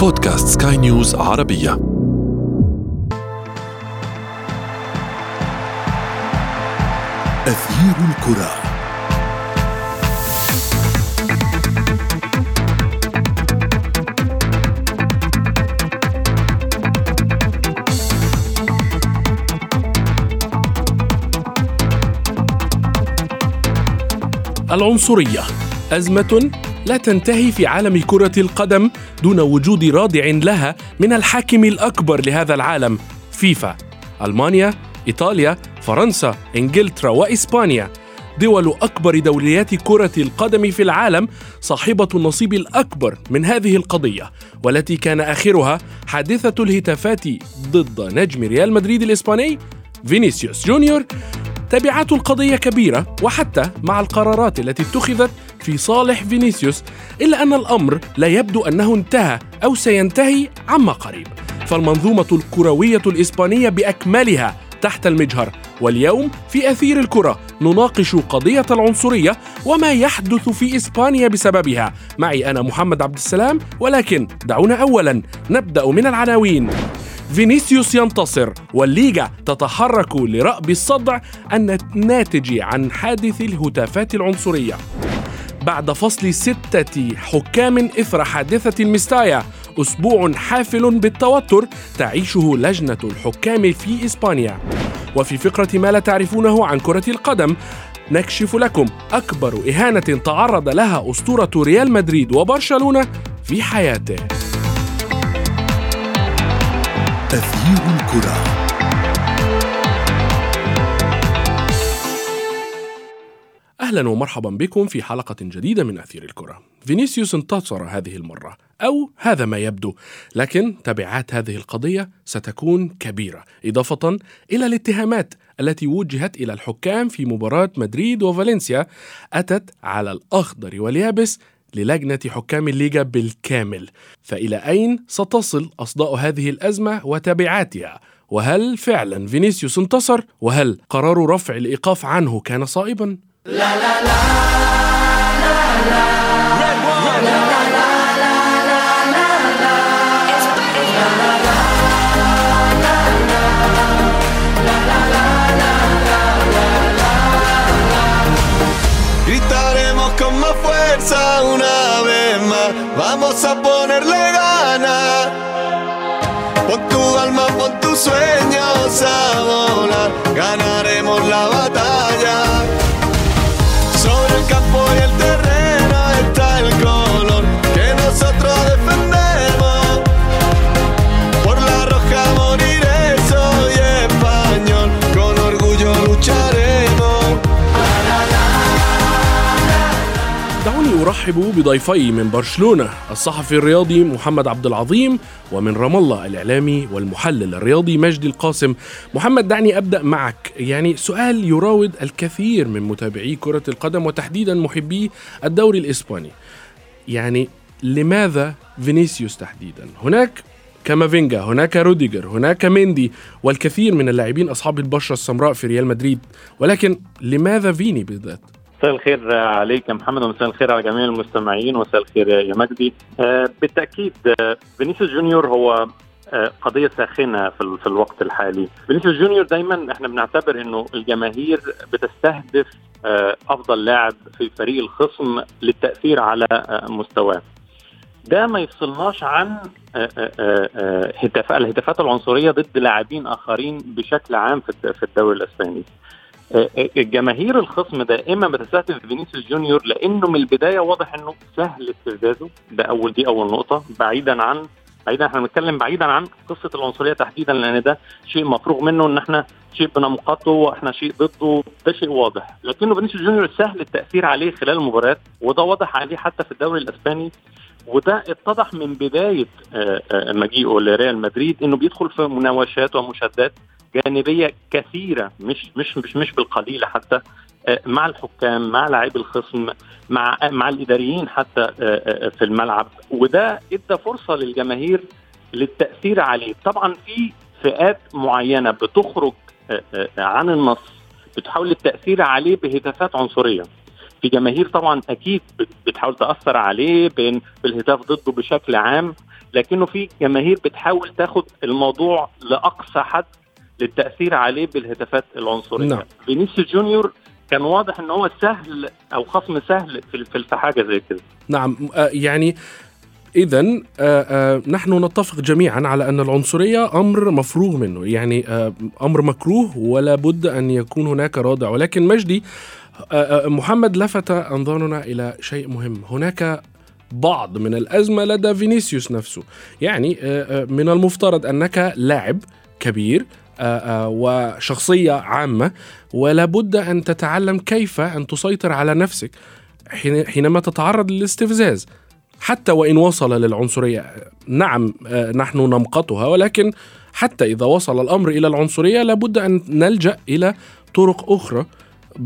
بودكاست سكاي نيوز عربية. أثير الكرة. العنصرية أزمة لا تنتهي في عالم كرة القدم دون وجود رادع لها من الحاكم الأكبر لهذا العالم فيفا ألمانيا، إيطاليا، فرنسا، إنجلترا وإسبانيا. دول أكبر دوليات كرة القدم في العالم صاحبة النصيب الأكبر من هذه القضية والتي كان آخرها حادثة الهتافات ضد نجم ريال مدريد الإسباني فينيسيوس جونيور. تبعات القضية كبيرة وحتى مع القرارات التي اتخذت في صالح فينيسيوس إلا أن الأمر لا يبدو أنه انتهى أو سينتهي عما قريب. فالمنظومة الكروية الإسبانية بأكملها تحت المجهر. واليوم في أثير الكرة نناقش قضية العنصرية وما يحدث في إسبانيا بسببها. معي أنا محمد عبد السلام ولكن دعونا أولا. نبدأ من العناوين. فينيسيوس ينتصر والليغا تتحرك لرأب الصدع الناتج عن حادث الهتافات العنصرية. بعد فصل ستة حكام إثر حادثة ميستايا أسبوع حافل بالتوتر تعيشه لجنة الحكام في إسبانيا. وفي فقرة ما لا تعرفونه عن كرة القدم نكشف لكم أكبر إهانة تعرض لها أسطورة ريال مدريد وبرشلونة في حياته. تغيير الكرة. أهلا ومرحبا بكم في حلقة جديدة من أثير الكرة. فينيسيوس انتصر هذه المرة أو هذا ما يبدو، لكن تبعات هذه القضية ستكون كبيرة، إضافة إلى الاتهامات التي وجهت إلى الحكام في مباراة مدريد وفالنسيا أتت على الأخضر واليابس للجنة حكام الليغا بالكامل فإلى أين ستصل أصداء هذه الأزمة وتبعاتها وهل فعلا فينيسيوس انتصر وهل قرار رفع الإيقاف عنه كان صائبا؟ La la la. la, la, la, la, la, la, españa, la la, la, la, la, la, la, la, la, la, la, la, la. Gritaremos con más fuerza una vez más, vamos a ponerle ganas. Pon tu alma, pon tus sueños a volar, ganaré ارحب بضيفي من برشلونة الصحفي الرياضي محمد عبد العظيم ومن رام الله الإعلامي والمحلل الرياضي مجدي القاسم. محمد دعني أبدأ معك. يعني سؤال يراود الكثير من متابعي كرة القدم وتحديدا محبي الدوري الإسباني. يعني لماذا فينيسيوس تحديدا؟ هناك كامافينجا هناك روديجر هناك ميندي والكثير من اللاعبين أصحاب البشرة السمراء في ريال مدريد. ولكن لماذا فيني بالذات؟ مساء الخير عليك يا محمد ومساء الخير على جميع المستمعين ومساء الخير يا مجدي. آه، بالتأكيد آه، فينيسيوس جونيور هو آه، قضية ساخنة في, الوقت الحالي. فينيسيوس جونيور دايما إحنا بنعتبر إنه الجماهير بتستهدف أفضل لاعب في فريق الخصم للتأثير على مستواه. ده ما يفصلناش عن الهتافات العنصرية ضد لاعبين آخرين بشكل عام في الدوري الإسباني. الجماهير الخصم دائما بتستهدف فينيسيوس جونيور لأنه من البداية واضح إنه سهل استفزازه. ده أول دي اول نقطه بعيدا عن بعيدا إحنا بنتكلم بعيدا عن قصة العنصرية تحديدا لأن ده شيء مفروغ منه إن إحنا شيء بنمقته وإحنا شيء ضده ده شيء واضح. لكنه فينيسيوس جونيور سهل التأثير عليه خلال المباريات وده واضح عليه حتى في الدوري الإسباني وده اتضح من بداية مجيئه لريال مدريد إنه بيدخل في مناوشات ومشادات جانبية كثيرة مش مش مش مش بالقليله حتى. مع الحكام مع لاعبي الخصم مع مع الإداريين حتى في الملعب. وده إدى فرصة للجماهير للتأثير عليه. طبعا في فئات معينة بتخرج عن النص بتحاول التأثير عليه بهتافات عنصرية. في جماهير طبعا أكيد بتحاول تأثر عليه بالهتاف ضده بشكل عام. لكنه في جماهير بتحاول تاخد الموضوع لأقصى حد للتأثير عليه بالهتافات العنصرية. نعم. فينيسيوس جونيور كان واضح إن هو سهل أو خصم سهل في حاجة زي كده. نعم آه، يعني إذا نحن نتفق جميعا على أن العنصرية أمر مفروغ منه يعني آه، أمر مكروه ولا بد أن يكون هناك رادع. ولكن مجدي آه، آه، محمد لفت أنظارنا إلى شيء مهم. هناك بعض من الأزمة لدى فينيسيوس نفسه. يعني آه، آه، من المفترض أنك لاعب كبير آه، آه، وشخصية عامة ولا بد أن تتعلم كيف أن تسيطر على نفسك حين- حينما تتعرض للاستفزاز. حتى وإن وصل للعنصرية نعم آه، نحن نمقتها ولكن حتى إذا وصل الأمر إلى العنصرية لابد أن نلجأ إلى طرق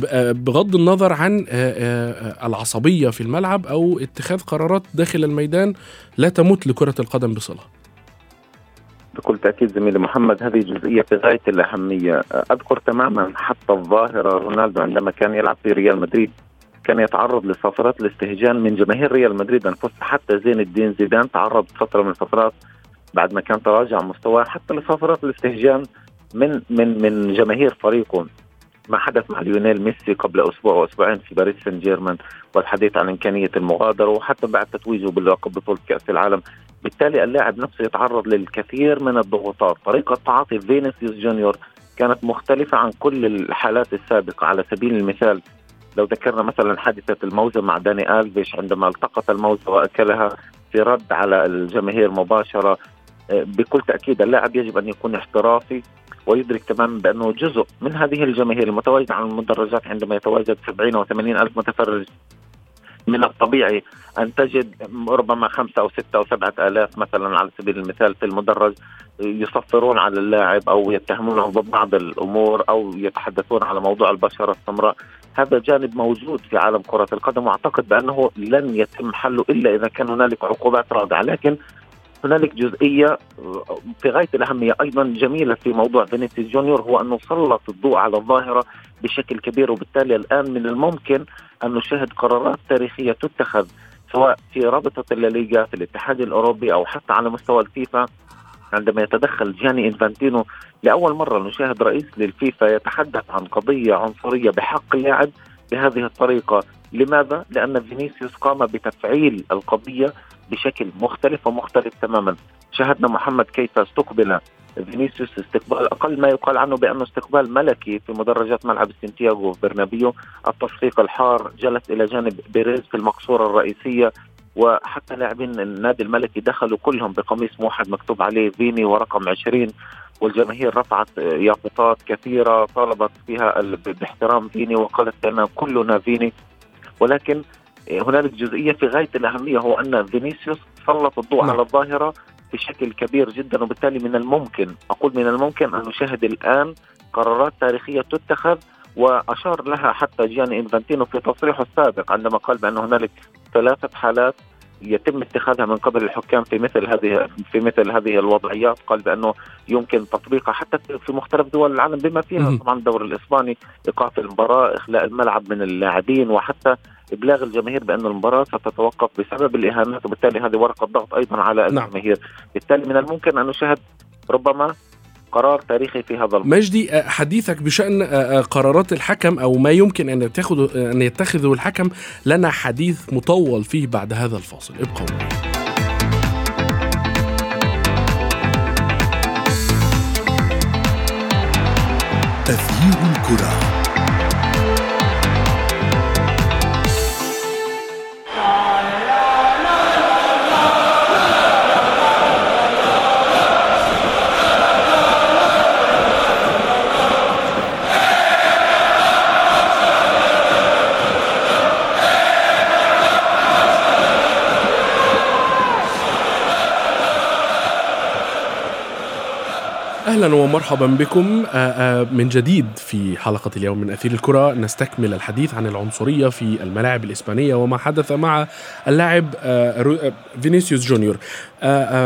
آه، بغض النظر عن العصبية في الملعب أو اتخاذ قرارات داخل الميدان لا تمت لكرة القدم بصلة. بكل تأكيد زميلي محمد هذه جزئية في غاية الأهمية. أذكر تماما حتى الظاهرة رونالدو عندما كان يلعب في ريال مدريد كان يتعرض لصفرات الاستهجان من جماهير ريال مدريد انفسها حتى زين الدين زيدان تعرض فترة من الفترات بعد ما كان تراجع مستواه حتى لصفرات الاستهجان من من من جماهير فريقه. ما حدث مع ليونيل ميسي قبل أسبوع وأسبوعين في باريس سان جيرمان والحديث عن إمكانية المغادرة وحتى بعد تتويجه بلقب بطوله كأس العالم بالتالي اللاعب نفسه يتعرض للكثير من الضغوطات. طريقة تعاطي فينيسيوس جونيور كانت مختلفة عن كل الحالات السابقة. على سبيل المثال لو ذكرنا مثلا حادثة الموزة مع داني ألفيش عندما التقط الموزة وأكلها في رد على الجماهير مباشرة آه، بكل تأكيد اللاعب يجب أن يكون احترافي ويدرك تماما بأنه جزء من هذه الجماهير المتواجدة على المدرجات عندما يتواجد 70 أو 80 ألف متفرج. من الطبيعي أن تجد ربما خمسة أو ستة أو سبعة آلاف مثلا على سبيل المثال في المدرج يصفرون على اللاعب أو يتهمونه ببعض الأمور أو يتحدثون على موضوع البشرة السمراء. هذا جانب موجود في عالم كرة القدم وأعتقد بأنه لن يتم حله إلا إذا كان هنالك عقوبات رادعة. لكن هنالك جزئية في غاية الأهمية أيضا جميلة في موضوع فينيسيوس جونيور هو أنه سلط الضوء على الظاهرة بشكل كبير وبالتالي الآن من الممكن أن نشاهد قرارات تاريخية تتخذ سواء في رابطة الليغا في الاتحاد الأوروبي أو حتى على مستوى الفيفا. عندما يتدخل جاني إنفانتينو لأول مرة نشاهد رئيس للفيفا يتحدث عن قضية عنصرية بحق لاعب بهذه الطريقة، لماذا؟ لأن فينيسيوس قام بتفعيل القضية بشكل مختلف ومختلف تماما، شاهدنا محمد كيف استقبل فينيسيوس استقبال أقل ما يقال عنه بانه استقبال ملكي في مدرجات ملعب سانتياغو برنابيو، التصفيق الحار جلس إلى جانب بيريز في المقصورة الرئيسية وحتى لاعبين النادي الملكي دخلوا كلهم بقميص موحد مكتوب عليه فيني ورقم 20 والجماهير رفعت يافطات كثيرة طالبت فيها باحترام فيني وقالت لنا كلنا فيني. ولكن هنالك جزئية في غاية الأهمية هو أن فينيسيوس سلط الضوء نعم. على الظاهرة بشكل كبير جدا وبالتالي من الممكن أقول من الممكن أن نشاهد الآن قرارات تاريخية تتخذ وأشار لها حتى جياني إنفانتينو في تصريحه السابق عندما قال بأن هنالك ثلاثة حالات يتم اتخاذها من قبل الحكام في مثل هذه في مثل هذه الوضعيات قال بأنه يمكن تطبيقها حتى في مختلف دول العالم بما فيها. طبعا الدوري الإسباني إيقاف المباراة إخلاء الملعب من اللاعبين وحتى إبلاغ الجماهير بأن المباراة ستتوقف بسبب الإهانات وبالتالي هذه ورقة ضغط أيضا على نعم. الجماهير بالتالي من الممكن أن نشاهد ربما قرار تاريخي في هذا الموضوع مجدي آه، حديثك بشأن آه، آه، قرارات الحكم أو ما يمكن أن يتخذه أن يتخذه الحكم لنا حديث مطول فيه بعد هذا الفاصل ابقوا معي. تغيير الكرة أهلا ومرحبا بكم. آه، آه، من جديد في حلقة اليوم من أثير الكرة نستكمل الحديث عن العنصرية في الملاعب الإسبانية وما حدث مع اللاعب آه، فينيسيوس جونيور.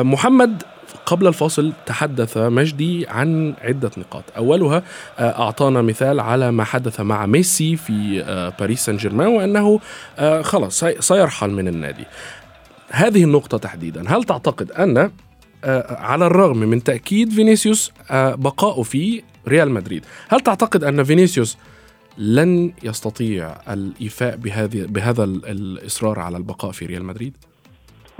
محمد قبل الفاصل تحدث مجدي عن عدة نقاط. أولها أعطانا مثال على ما حدث مع ميسي في باريس سان جيرمان وأنه خلاص سي- سيرحل من النادي. هذه النقطة تحديدا. هل تعتقد أن على الرغم من تأكيد فينيسيوس آه، بقائه في ريال مدريد هل تعتقد أن فينيسيوس لن يستطيع الإيفاء بهذه بهذا الإصرار على البقاء في ريال مدريد؟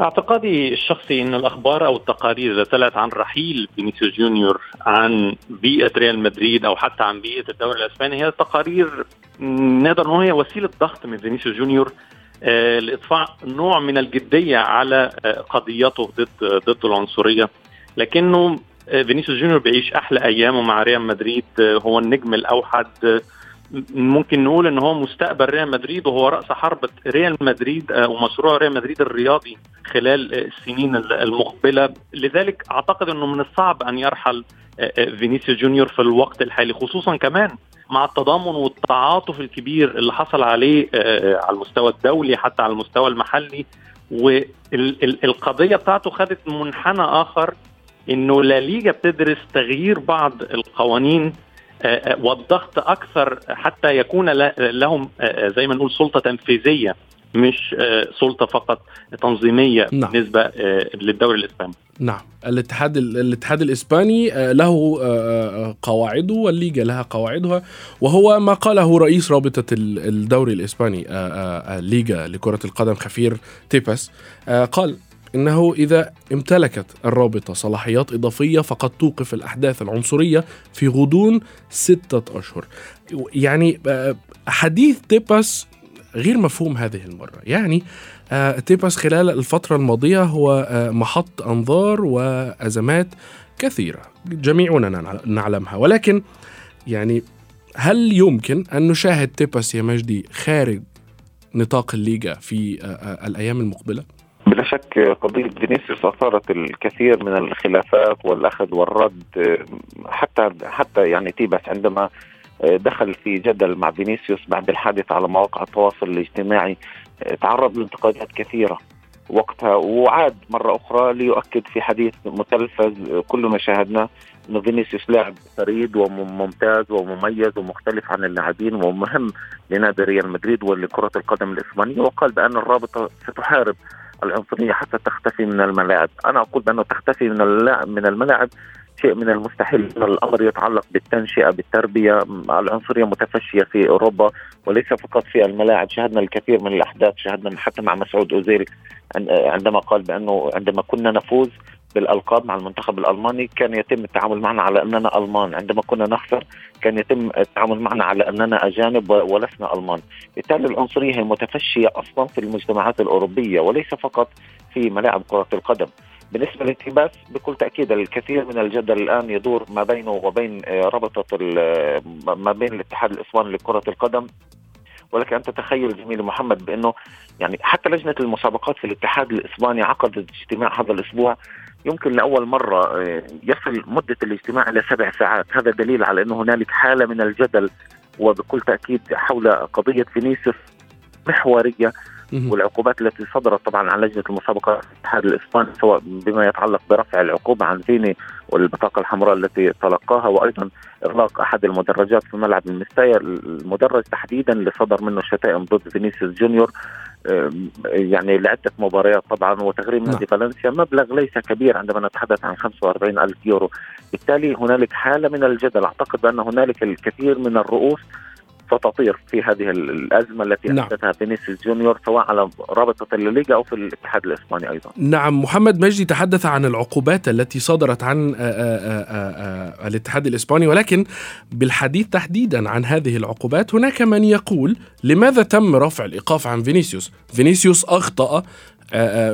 اعتقادي الشخصي إن الأخبار أو التقارير اللي طلعت عن رحيل فينيسيوس جونيور عن بيئة ريال مدريد أو حتى عن بيئة الدوري الأسباني هي تقارير نقدر نقول هي وسيلة ضغط من فينيسيوس جونيور آه، لإضفاء نوع من الجدية على آه، قضيته ضد ضد العنصرية. لكنه آه، فينيسيوس جونيور بيعيش أحلى ايامه مع ريال مدريد هو النجم الأوحد ممكن نقول إن هو مستقبل ريال مدريد وهو رأس حربة ريال مدريد ومشروع ريال مدريد الرياضي خلال السنين المقبلة. لذلك أعتقد إنه من الصعب أن يرحل فينيسيوس جونيور في الوقت الحالي خصوصا كمان مع التضامن والتعاطف الكبير اللي حصل عليه آه، على المستوى الدولي حتى على المستوى المحلي. والقضية بتاعته خدت منحنى آخر إنه لا ليجا بتدرس تغيير بعض القوانين آه، آه، والضغط أكثر حتى يكون لهم زي ما نقول سلطة تنفيذية مش آه، سلطة فقط تنظيمية نعم. بالنسبة آه، للدوري الإسباني. نعم. الاتحاد الاتحاد الإسباني آه، له قواعده والليجا لها قواعدها وهو ما قاله رئيس رابطة الدوري الإسباني الليجا لكرة القدم خافيير تيباس. قال إنه إذا امتلكت الرابطة صلاحيات إضافية فقد توقف الأحداث العنصرية في غضون ستة أشهر. يعني حديث تيباس غير مفهوم هذه المرة. يعني آه، تيباس خلال الفترة الماضية هو آه، محط أنظار وأزمات كثيرة. جميعنا نعلمها. ولكن يعني هل يمكن أن نشاهد تيباس يا مجدي خارج نطاق الليجا في آه، الأيام المقبلة؟ بلا شك قضية فينيسيوس أثارت الكثير من الخلافات والأخذ والرد حتى حتى يعني تيباس عندما دخل في جدل مع فينيسيوس بعد الحادث على مواقع التواصل الاجتماعي تعرض لانتقادات كثيرة وقتها وعاد مرة أخرى ليؤكد في حديث متلفز كلنا شاهدناه أنه فينيسيوس لاعب فريد وممتاز ومميز ومختلف عن اللاعبين ومهم لنادي ريال مدريد ولكرة القدم الإسبانية وقال بأن الرابطة ستحارب العنصرية حتى تختفي من الملاعب. أنا أقول بأنه تختفي من من الملاعب شيء من المستحيل. الأمر يتعلق بالتنشئة بالتربية. العنصرية متفشية في أوروبا وليس فقط في الملاعب. شاهدنا الكثير من الأحداث. شاهدنا حتى مع مسعود أوزيل عندما قال بأنه عندما كنا نفوز بالألقاب مع المنتخب الألماني كان يتم التعامل معنا على أننا ألمان. عندما كنا نخسر كان يتم التعامل معنا على أننا أجانب ولسنا ألمان. بالتالي العنصرية هي متفشيه أصلا في المجتمعات اروبيه وليس فقط في ملاعب كرة القدم. بالنسبة للالتباس بكل تأكيد الكثير من الجدل الآن يدور ما بينه وبين آه، ربطه ما بين الاتحاد الإسباني لكرة القدم. ولكن أن تتخيل زميلي محمد بأنه يعني حتى لجنة المسابقات في الاتحاد الإسباني عقدت اجتماع هذا الأسبوع يمكن لأول مرة آه، يصل مدة الاجتماع إلى سبع ساعات، هذا دليل على إنه هنالك حالة من الجدل وبكل تأكيد حول قضية فينيسيوس محورية. والعقوبات التي صدرت طبعا عن لجنة المسابقة الاتحاد الإسباني سواء بما يتعلق برفع العقوبة عن فيني والبطاقة الحمراء التي تلقاها وأيضا إغلاق أحد المدرجات في ملعب المستايا المدرج تحديدا اللي صدر منه شتائم ضد فينيسيوس جونيور. يعني لعدة مباريات طبعا وتغريم نادي نعم. فالنسيا. مبلغ ليس كبير عندما نتحدث عن 45 ألف يورو. بالتالي هنالك حالة من الجدل. أعتقد أن هنالك الكثير من الرؤوس ستطير في هذه الأزمة التي نعم. احدثها فينيسيوس جونيور سواء على رابطة الليغا أو في الاتحاد الإسباني أيضا. نعم محمد مجدي تحدث عن العقوبات التي صدرت عن آآ آآ آآ الاتحاد الإسباني ولكن بالحديث تحديدا عن هذه العقوبات هناك من يقول لماذا تم رفع الإيقاف عن فينيسيوس؟ فينيسيوس أخطأ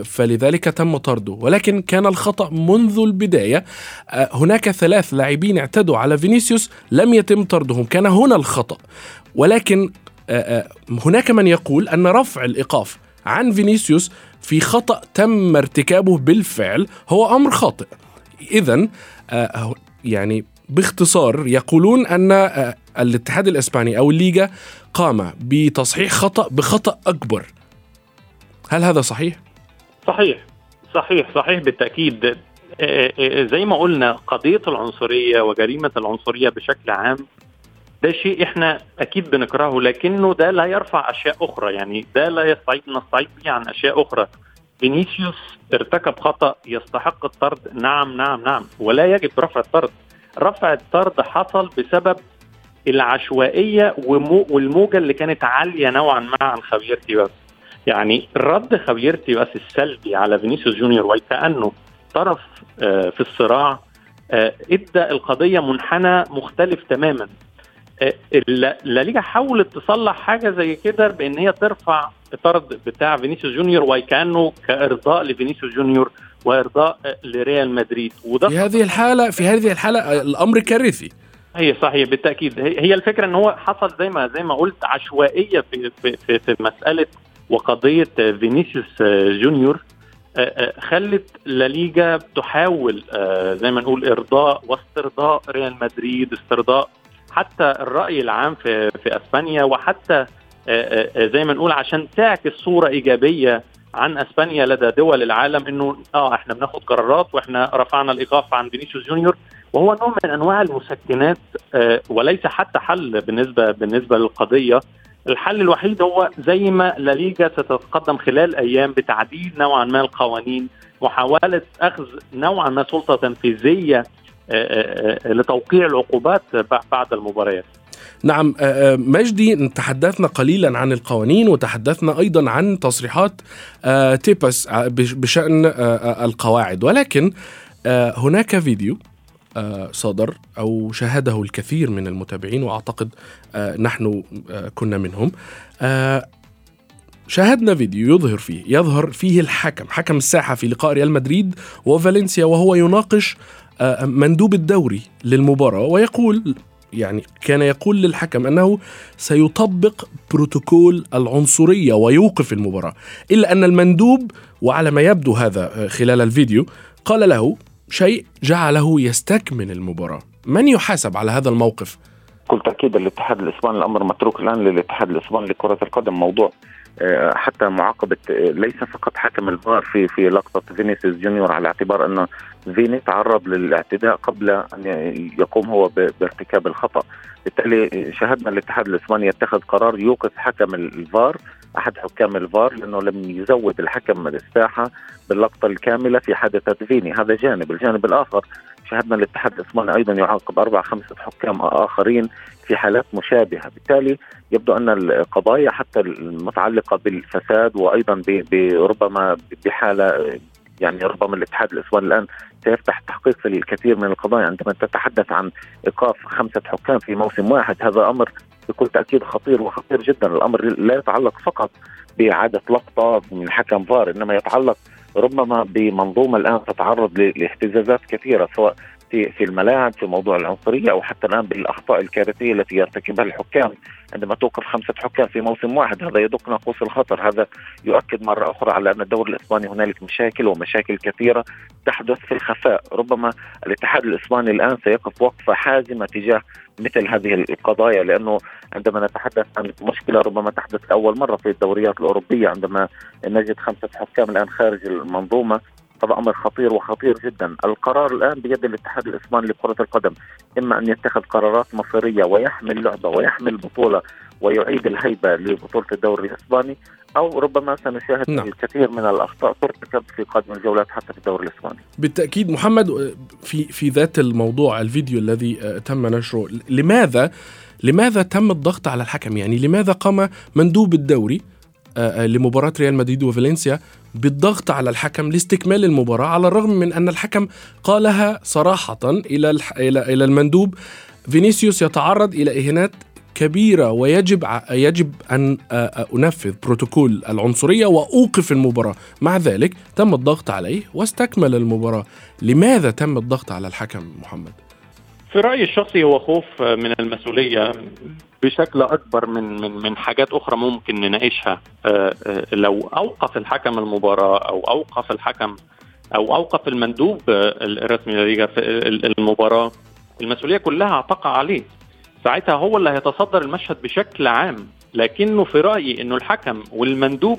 فلذلك تم طرده. ولكن كان الخطأ منذ البداية. هناك ثلاث لاعبين اعتدوا على فينيسيوس لم يتم طردهم. كان هنا الخطأ. ولكن هناك من يقول أن رفع الإيقاف عن فينيسيوس في خطأ تم ارتكابه بالفعل هو أمر خاطئ. إذا يعني باختصار يقولون أن الاتحاد الإسباني أو الليغا قام بتصحيح خطأ بخطأ أكبر. هل هذا صحيح؟ صحيح. صحيح صحيح بالتأكيد. زي ما قلنا قضية العنصرية وجريمة العنصرية بشكل عام ده شيء إحنا أكيد بنكرهه لكنه ده لا يرفع أشياء أخرى. يعني ده لا يستعيض نستعيض به عن أشياء أخرى. فينيسيوس ارتكب خطأ يستحق الطرد. نعم نعم نعم. ولا يجب رفع الطرد. رفع الطرد حصل بسبب العشوائية والموجة اللي كانت عالية نوعا ما عن خافير تيباس يعني رد خافير تيباس السلبي على فينيسيوس جونيور وكانه طرف آه، في الصراع. آه، إدى القضية منحنى مختلف تماما. آه، الليجا حاولت تصلح حاجة زي كده بإن هي ترفع الطرد بتاع فينيسيوس جونيور وكانه كإرضاء لفينيسيوس جونيور وإرضاء لريال مدريد. وده في هذه الحالة في هذه الحالة الأمر كارثي. هي صحيح بالتأكيد. هي الفكرة إن هو حصل زي ما زي ما قلت عشوائية في في في مسألة وقضية فينيسيوس جونيور آه، آه، خلت الليجا تحاول آه، زي ما نقول إرضاء واسترضاء ريال مدريد استرضاء حتى الرأي العام في في أسبانيا وحتى زي ما نقول عشان تعكس صورة إيجابية عن أسبانيا لدى دول العالم إنه آه إحنا بناخد قرارات وإحنا رفعنا الإيقاف عن فينيسيوس جونيور. وهو نوع من أنواع المسكنات وليس حتى حل بالنسبة بالنسبة للقضية. الحل الوحيد هو زي ما لليجا ستتقدم خلال أيام بتعديل نوعا ما القوانين محاولة أخذ نوعا ما سلطة تنفيذية آه، آه، آه، لتوقيع العقوبات بعد المباريات. نعم مجدي تحدثنا قليلا عن القوانين وتحدثنا أيضا عن تصريحات تيبس بشأن القواعد. ولكن هناك فيديو صدر أو شاهده الكثير من المتابعين وأعتقد آه، نحن آه، كنا منهم. شاهدنا فيديو يظهر فيه يظهر فيه الحكم حكم الساحة في لقاء ريال مدريد وفالنسيا وهو يناقش مندوب الدوري للمباراة ويقول يعني كان يقول للحكم أنه سيطبق بروتوكول العنصرية ويوقف المباراة إلا أن المندوب وعلى ما يبدو هذا خلال الفيديو قال له شيء جعله يستكمل المباراة. من يحاسب على هذا الموقف؟ بكل تأكيد الاتحاد الإسباني الأمر متروك الآن للاتحاد الإسباني لكرة القدم. موضوع آه، حتى معاقبة آه، ليس فقط حكم الفار في في لقطة فينيسيوس جونيور على اعتبار أن فيني تعرض للاعتداء قبل أن يقوم هو بارتكاب الخطأ. بالتالي شاهدنا الاتحاد الإسباني يتخذ قرار يوقف حكم الفار أحد حكام الفار لأنه لم يزود الحكم الساحة باللقطة الكاملة في حادثة فيني. هذا جانب. الجانب الآخر شاهدنا الاتحاد الاسباني أيضا يعاقب أربع خمسة حكام آخرين في حالات مشابهة، بالتالي يبدو أن القضايا حتى المتعلقة بالفساد وأيضا بربما بحالة يعني ربما الاتحاد الاسباني الآن سيفتح تحقيق في الكثير من القضايا عندما تتحدث عن إيقاف خمسة حكام في موسم واحد. هذا أمر بكل تأكيد خطير وخطير جدا. الأمر لا يتعلق فقط بإعادة لقطة من حكم فار إنما يتعلق ربما بمنظومة الآن تتعرض لاهتزازات كثيرة سواء في في الملاعب في موضوع العنصرية أو حتى الآن بالأخطاء الكارثية التي يرتكبها الحكام. عندما توقف خمسة حكام في موسم واحد هذا يدق ناقوس الخطر. هذا يؤكد مرة أخرى على أن الدوري الإسباني هنالك مشاكل ومشاكل كثيرة تحدث في الخفاء. ربما الاتحاد الإسباني الآن سيقف وقفة حازمة تجاه مثل هذه القضايا لأنه عندما نتحدث عن مشكلة ربما تحدث لاول مرة في الدوريات الأوروبية عندما نجد خمسة حكام الآن خارج المنظومة. هذا أمر خطير وخطير جدا، القرار الآن بيد الاتحاد الإسباني لكرة القدم، إما أن يتخذ قرارات مصيرية ويحمل لعبة ويحمل بطولة ويعيد الهيبة لبطولة الدوري الإسباني أو ربما سنشاهد نعم. الكثير من الأخطاء ترتكب في قادم الجولات حتى في الدوري الإسباني. بالتأكيد محمد في في ذات الموضوع الفيديو الذي آه، تم نشره لماذا لماذا تم الضغط على الحكم؟ يعني لماذا قام مندوب الدوري لمباراة ريال مدريد وفالنسيا بالضغط على الحكم لاستكمال المباراة على الرغم من أن الحكم قالها صراحة إلى إلى المندوب. فينيسيوس يتعرض إلى إهانات كبيرة ويجب يجب أن أنفذ بروتوكول العنصرية وأوقف المباراة. مع ذلك تم الضغط عليه واستكمل المباراة. لماذا تم الضغط على الحكم محمد؟ في رأيي الشخصي هو خوف من المسؤولية بشكل أكبر من من من حاجات أخرى ممكن نناقشها. آه، آه، لو أوقف الحكم المباراة أو أوقف الحكم أو أوقف المندوب الرسمي للليغا في المباراة المسؤولية كلها تقع عليه. ساعتها هو اللي هيتصدر المشهد بشكل عام. لكنه في رأيي إنه الحكم والمندوب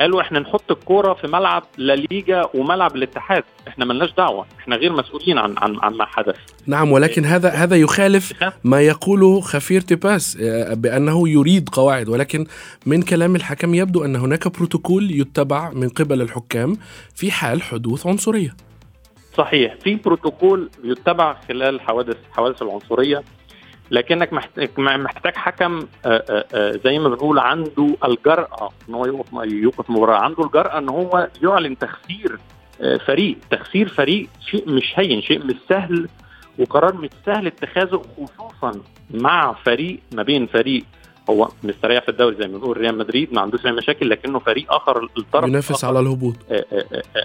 قالوا إحنا نحط الكورة في ملعب لا ليجا وملعب الاتحاد. إحنا ملناش دعوة. إحنا غير مسؤولين عن عن عن ما حدث. نعم ولكن هذا هذا يخالف ما يقوله خفير تيباس بأنه يريد قواعد. ولكن من كلام الحكم يبدو أن هناك بروتوكول يتبع من قبل الحكام في حال حدوث عنصرية. صحيح. في بروتوكول يتبع خلال حوادث حوادث العنصرية. لكنك محتاج حكم زي ما بنقول عنده الجرأة إن هو يوقف يوقف مباراة. عنده الجرأة إن هو يعلن تخسير فريق. تخسير فريق شيء مش هين شيء مش سهل وقرار مش سهل اتخاذه خصوصا مع فريق ما بين فريق هو مستريح في الدوري زي ما بنقول ريال مدريد ما عندوش أي مشاكل لكنه فريق آخر الطرف ينافس على الهبوط.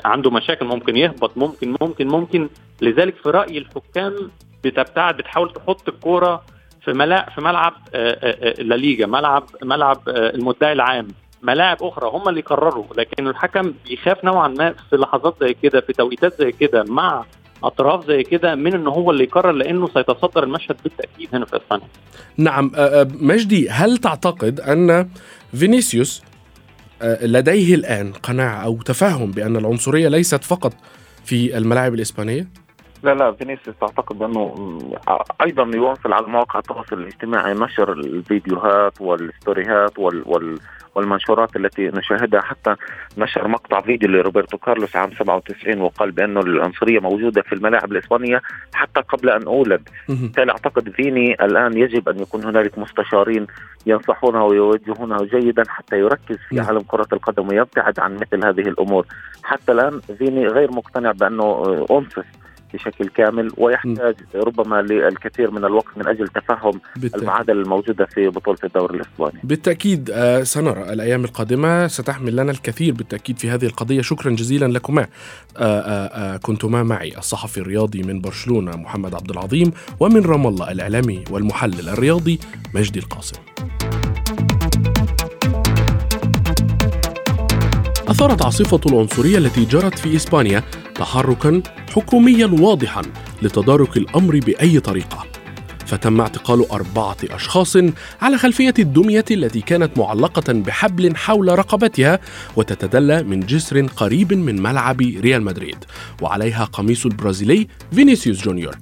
عنده مشاكل ممكن يهبط ممكن ممكن ممكن. لذلك في رأي الحكام بتبتعد بتحاول تحط الكورة في ملاعب في ملعب لا ليجا ملعب ملعب المدعي العام ملاعب أخرى هم اللي قرروا لكن الحكم بيخاف نوعا ما في لحظات زي كده في توقيتات زي كده مع اطراف زي كده من إن هو اللي يقرر لأنه سيتصدر المشهد بالتأكيد هنا في اسبانيا. نعم مجدي هل تعتقد أن فينيسيوس لديه الآن قناعة أو تفهم بأن العنصرية ليست فقط في الملاعب الإسبانية؟ لا لا فينيسيوس أعتقد أنه أيضا يواصل على مواقع التواصل الاجتماعي نشر الفيديوهات والستوريهات وال, وال والمنشورات التي نشاهدها حتى نشر مقطع فيديو لروبرتو كارلوس عام 97 وقال بأنه العنصرية موجودة في الملاعب الإسبانية حتى قبل أن أولد. بالتالي أعتقد فيني الآن يجب أن يكون هنالك مستشارين ينصحونه ويوجهونه جيدا حتى يركز في عالم كرة القدم ويبتعد عن مثل هذه الأمور. حتى الآن فيني غير مقتنع بأنه انصف بشكل كامل ويحتاج ربما للكثير من الوقت من أجل تفهم بالتأكيد. المعادلة الموجودة في بطولة الدوري الإسباني. بالتأكيد آه سنرى الأيام القادمة ستحمل لنا الكثير بالتأكيد في هذه القضية شكرا جزيلا لكما آه, آه، كنتما معي الصحفي الرياضي من برشلونة محمد عبد العظيم ومن رام الله الإعلامي والمحلل الرياضي مجدي القاسم. أثارت عاصفة العنصرية التي جرت في إسبانيا تحركا حكوميا واضحا لتدارك الأمر بأي طريقة. فتم اعتقال أربعة أشخاص على خلفية الدمية التي كانت معلقة بحبل حول رقبتها وتتدلى من جسر قريب من ملعب ريال مدريد وعليها قميص البرازيلي فينيسيوس جونيور.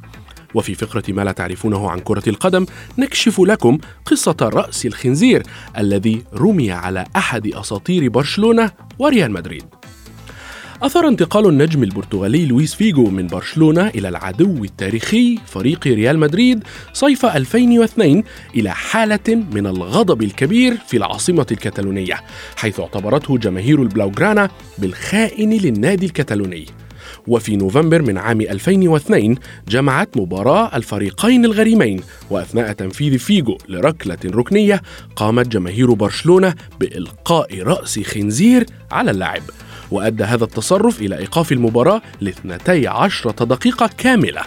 وفي فقرة ما لا تعرفونه عن كرة القدم نكشف لكم قصة رأس الخنزير الذي رمي على أحد أساطير برشلونة وريال مدريد. أثر انتقال النجم البرتغالي لويس فيجو من برشلونة إلى العدو التاريخي فريق ريال مدريد صيف 2002 إلى حالة من الغضب الكبير في العاصمة الكتالونية حيث اعتبرته جماهير البلاوغرانا بالخائن للنادي الكتالوني وفي نوفمبر من عام 2002 جمعت مباراة الفريقين الغريمين وأثناء تنفيذ فيجو لركلة ركنية قامت جماهير برشلونة بإلقاء رأس خنزير على اللاعب. وأدى هذا التصرف إلى إيقاف المباراة لاثنتي عشرة دقيقة كاملة.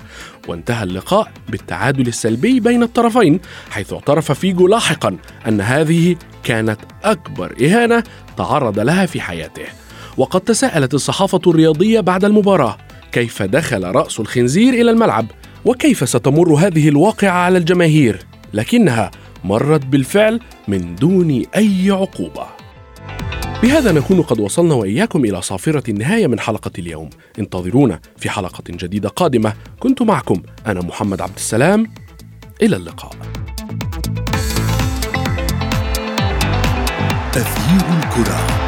وانتهى اللقاء بالتعادل السلبي بين الطرفين حيث اعترف فيجو لاحقا أن هذه كانت أكبر إهانة تعرض لها في حياته. وقد تساءلت الصحافة الرياضية بعد المباراة. كيف دخل رأس الخنزير إلى الملعب؟ وكيف ستمر هذه الواقعة على الجماهير؟ لكنها مرت بالفعل من دون أي عقوبة. بهذا نكون قد وصلنا وإياكم إلى صافرة النهاية من حلقة اليوم. انتظرونا في حلقة جديدة قادمة. كنت معكم أنا محمد عبد السلام. إلى اللقاء. تغيير الكرة.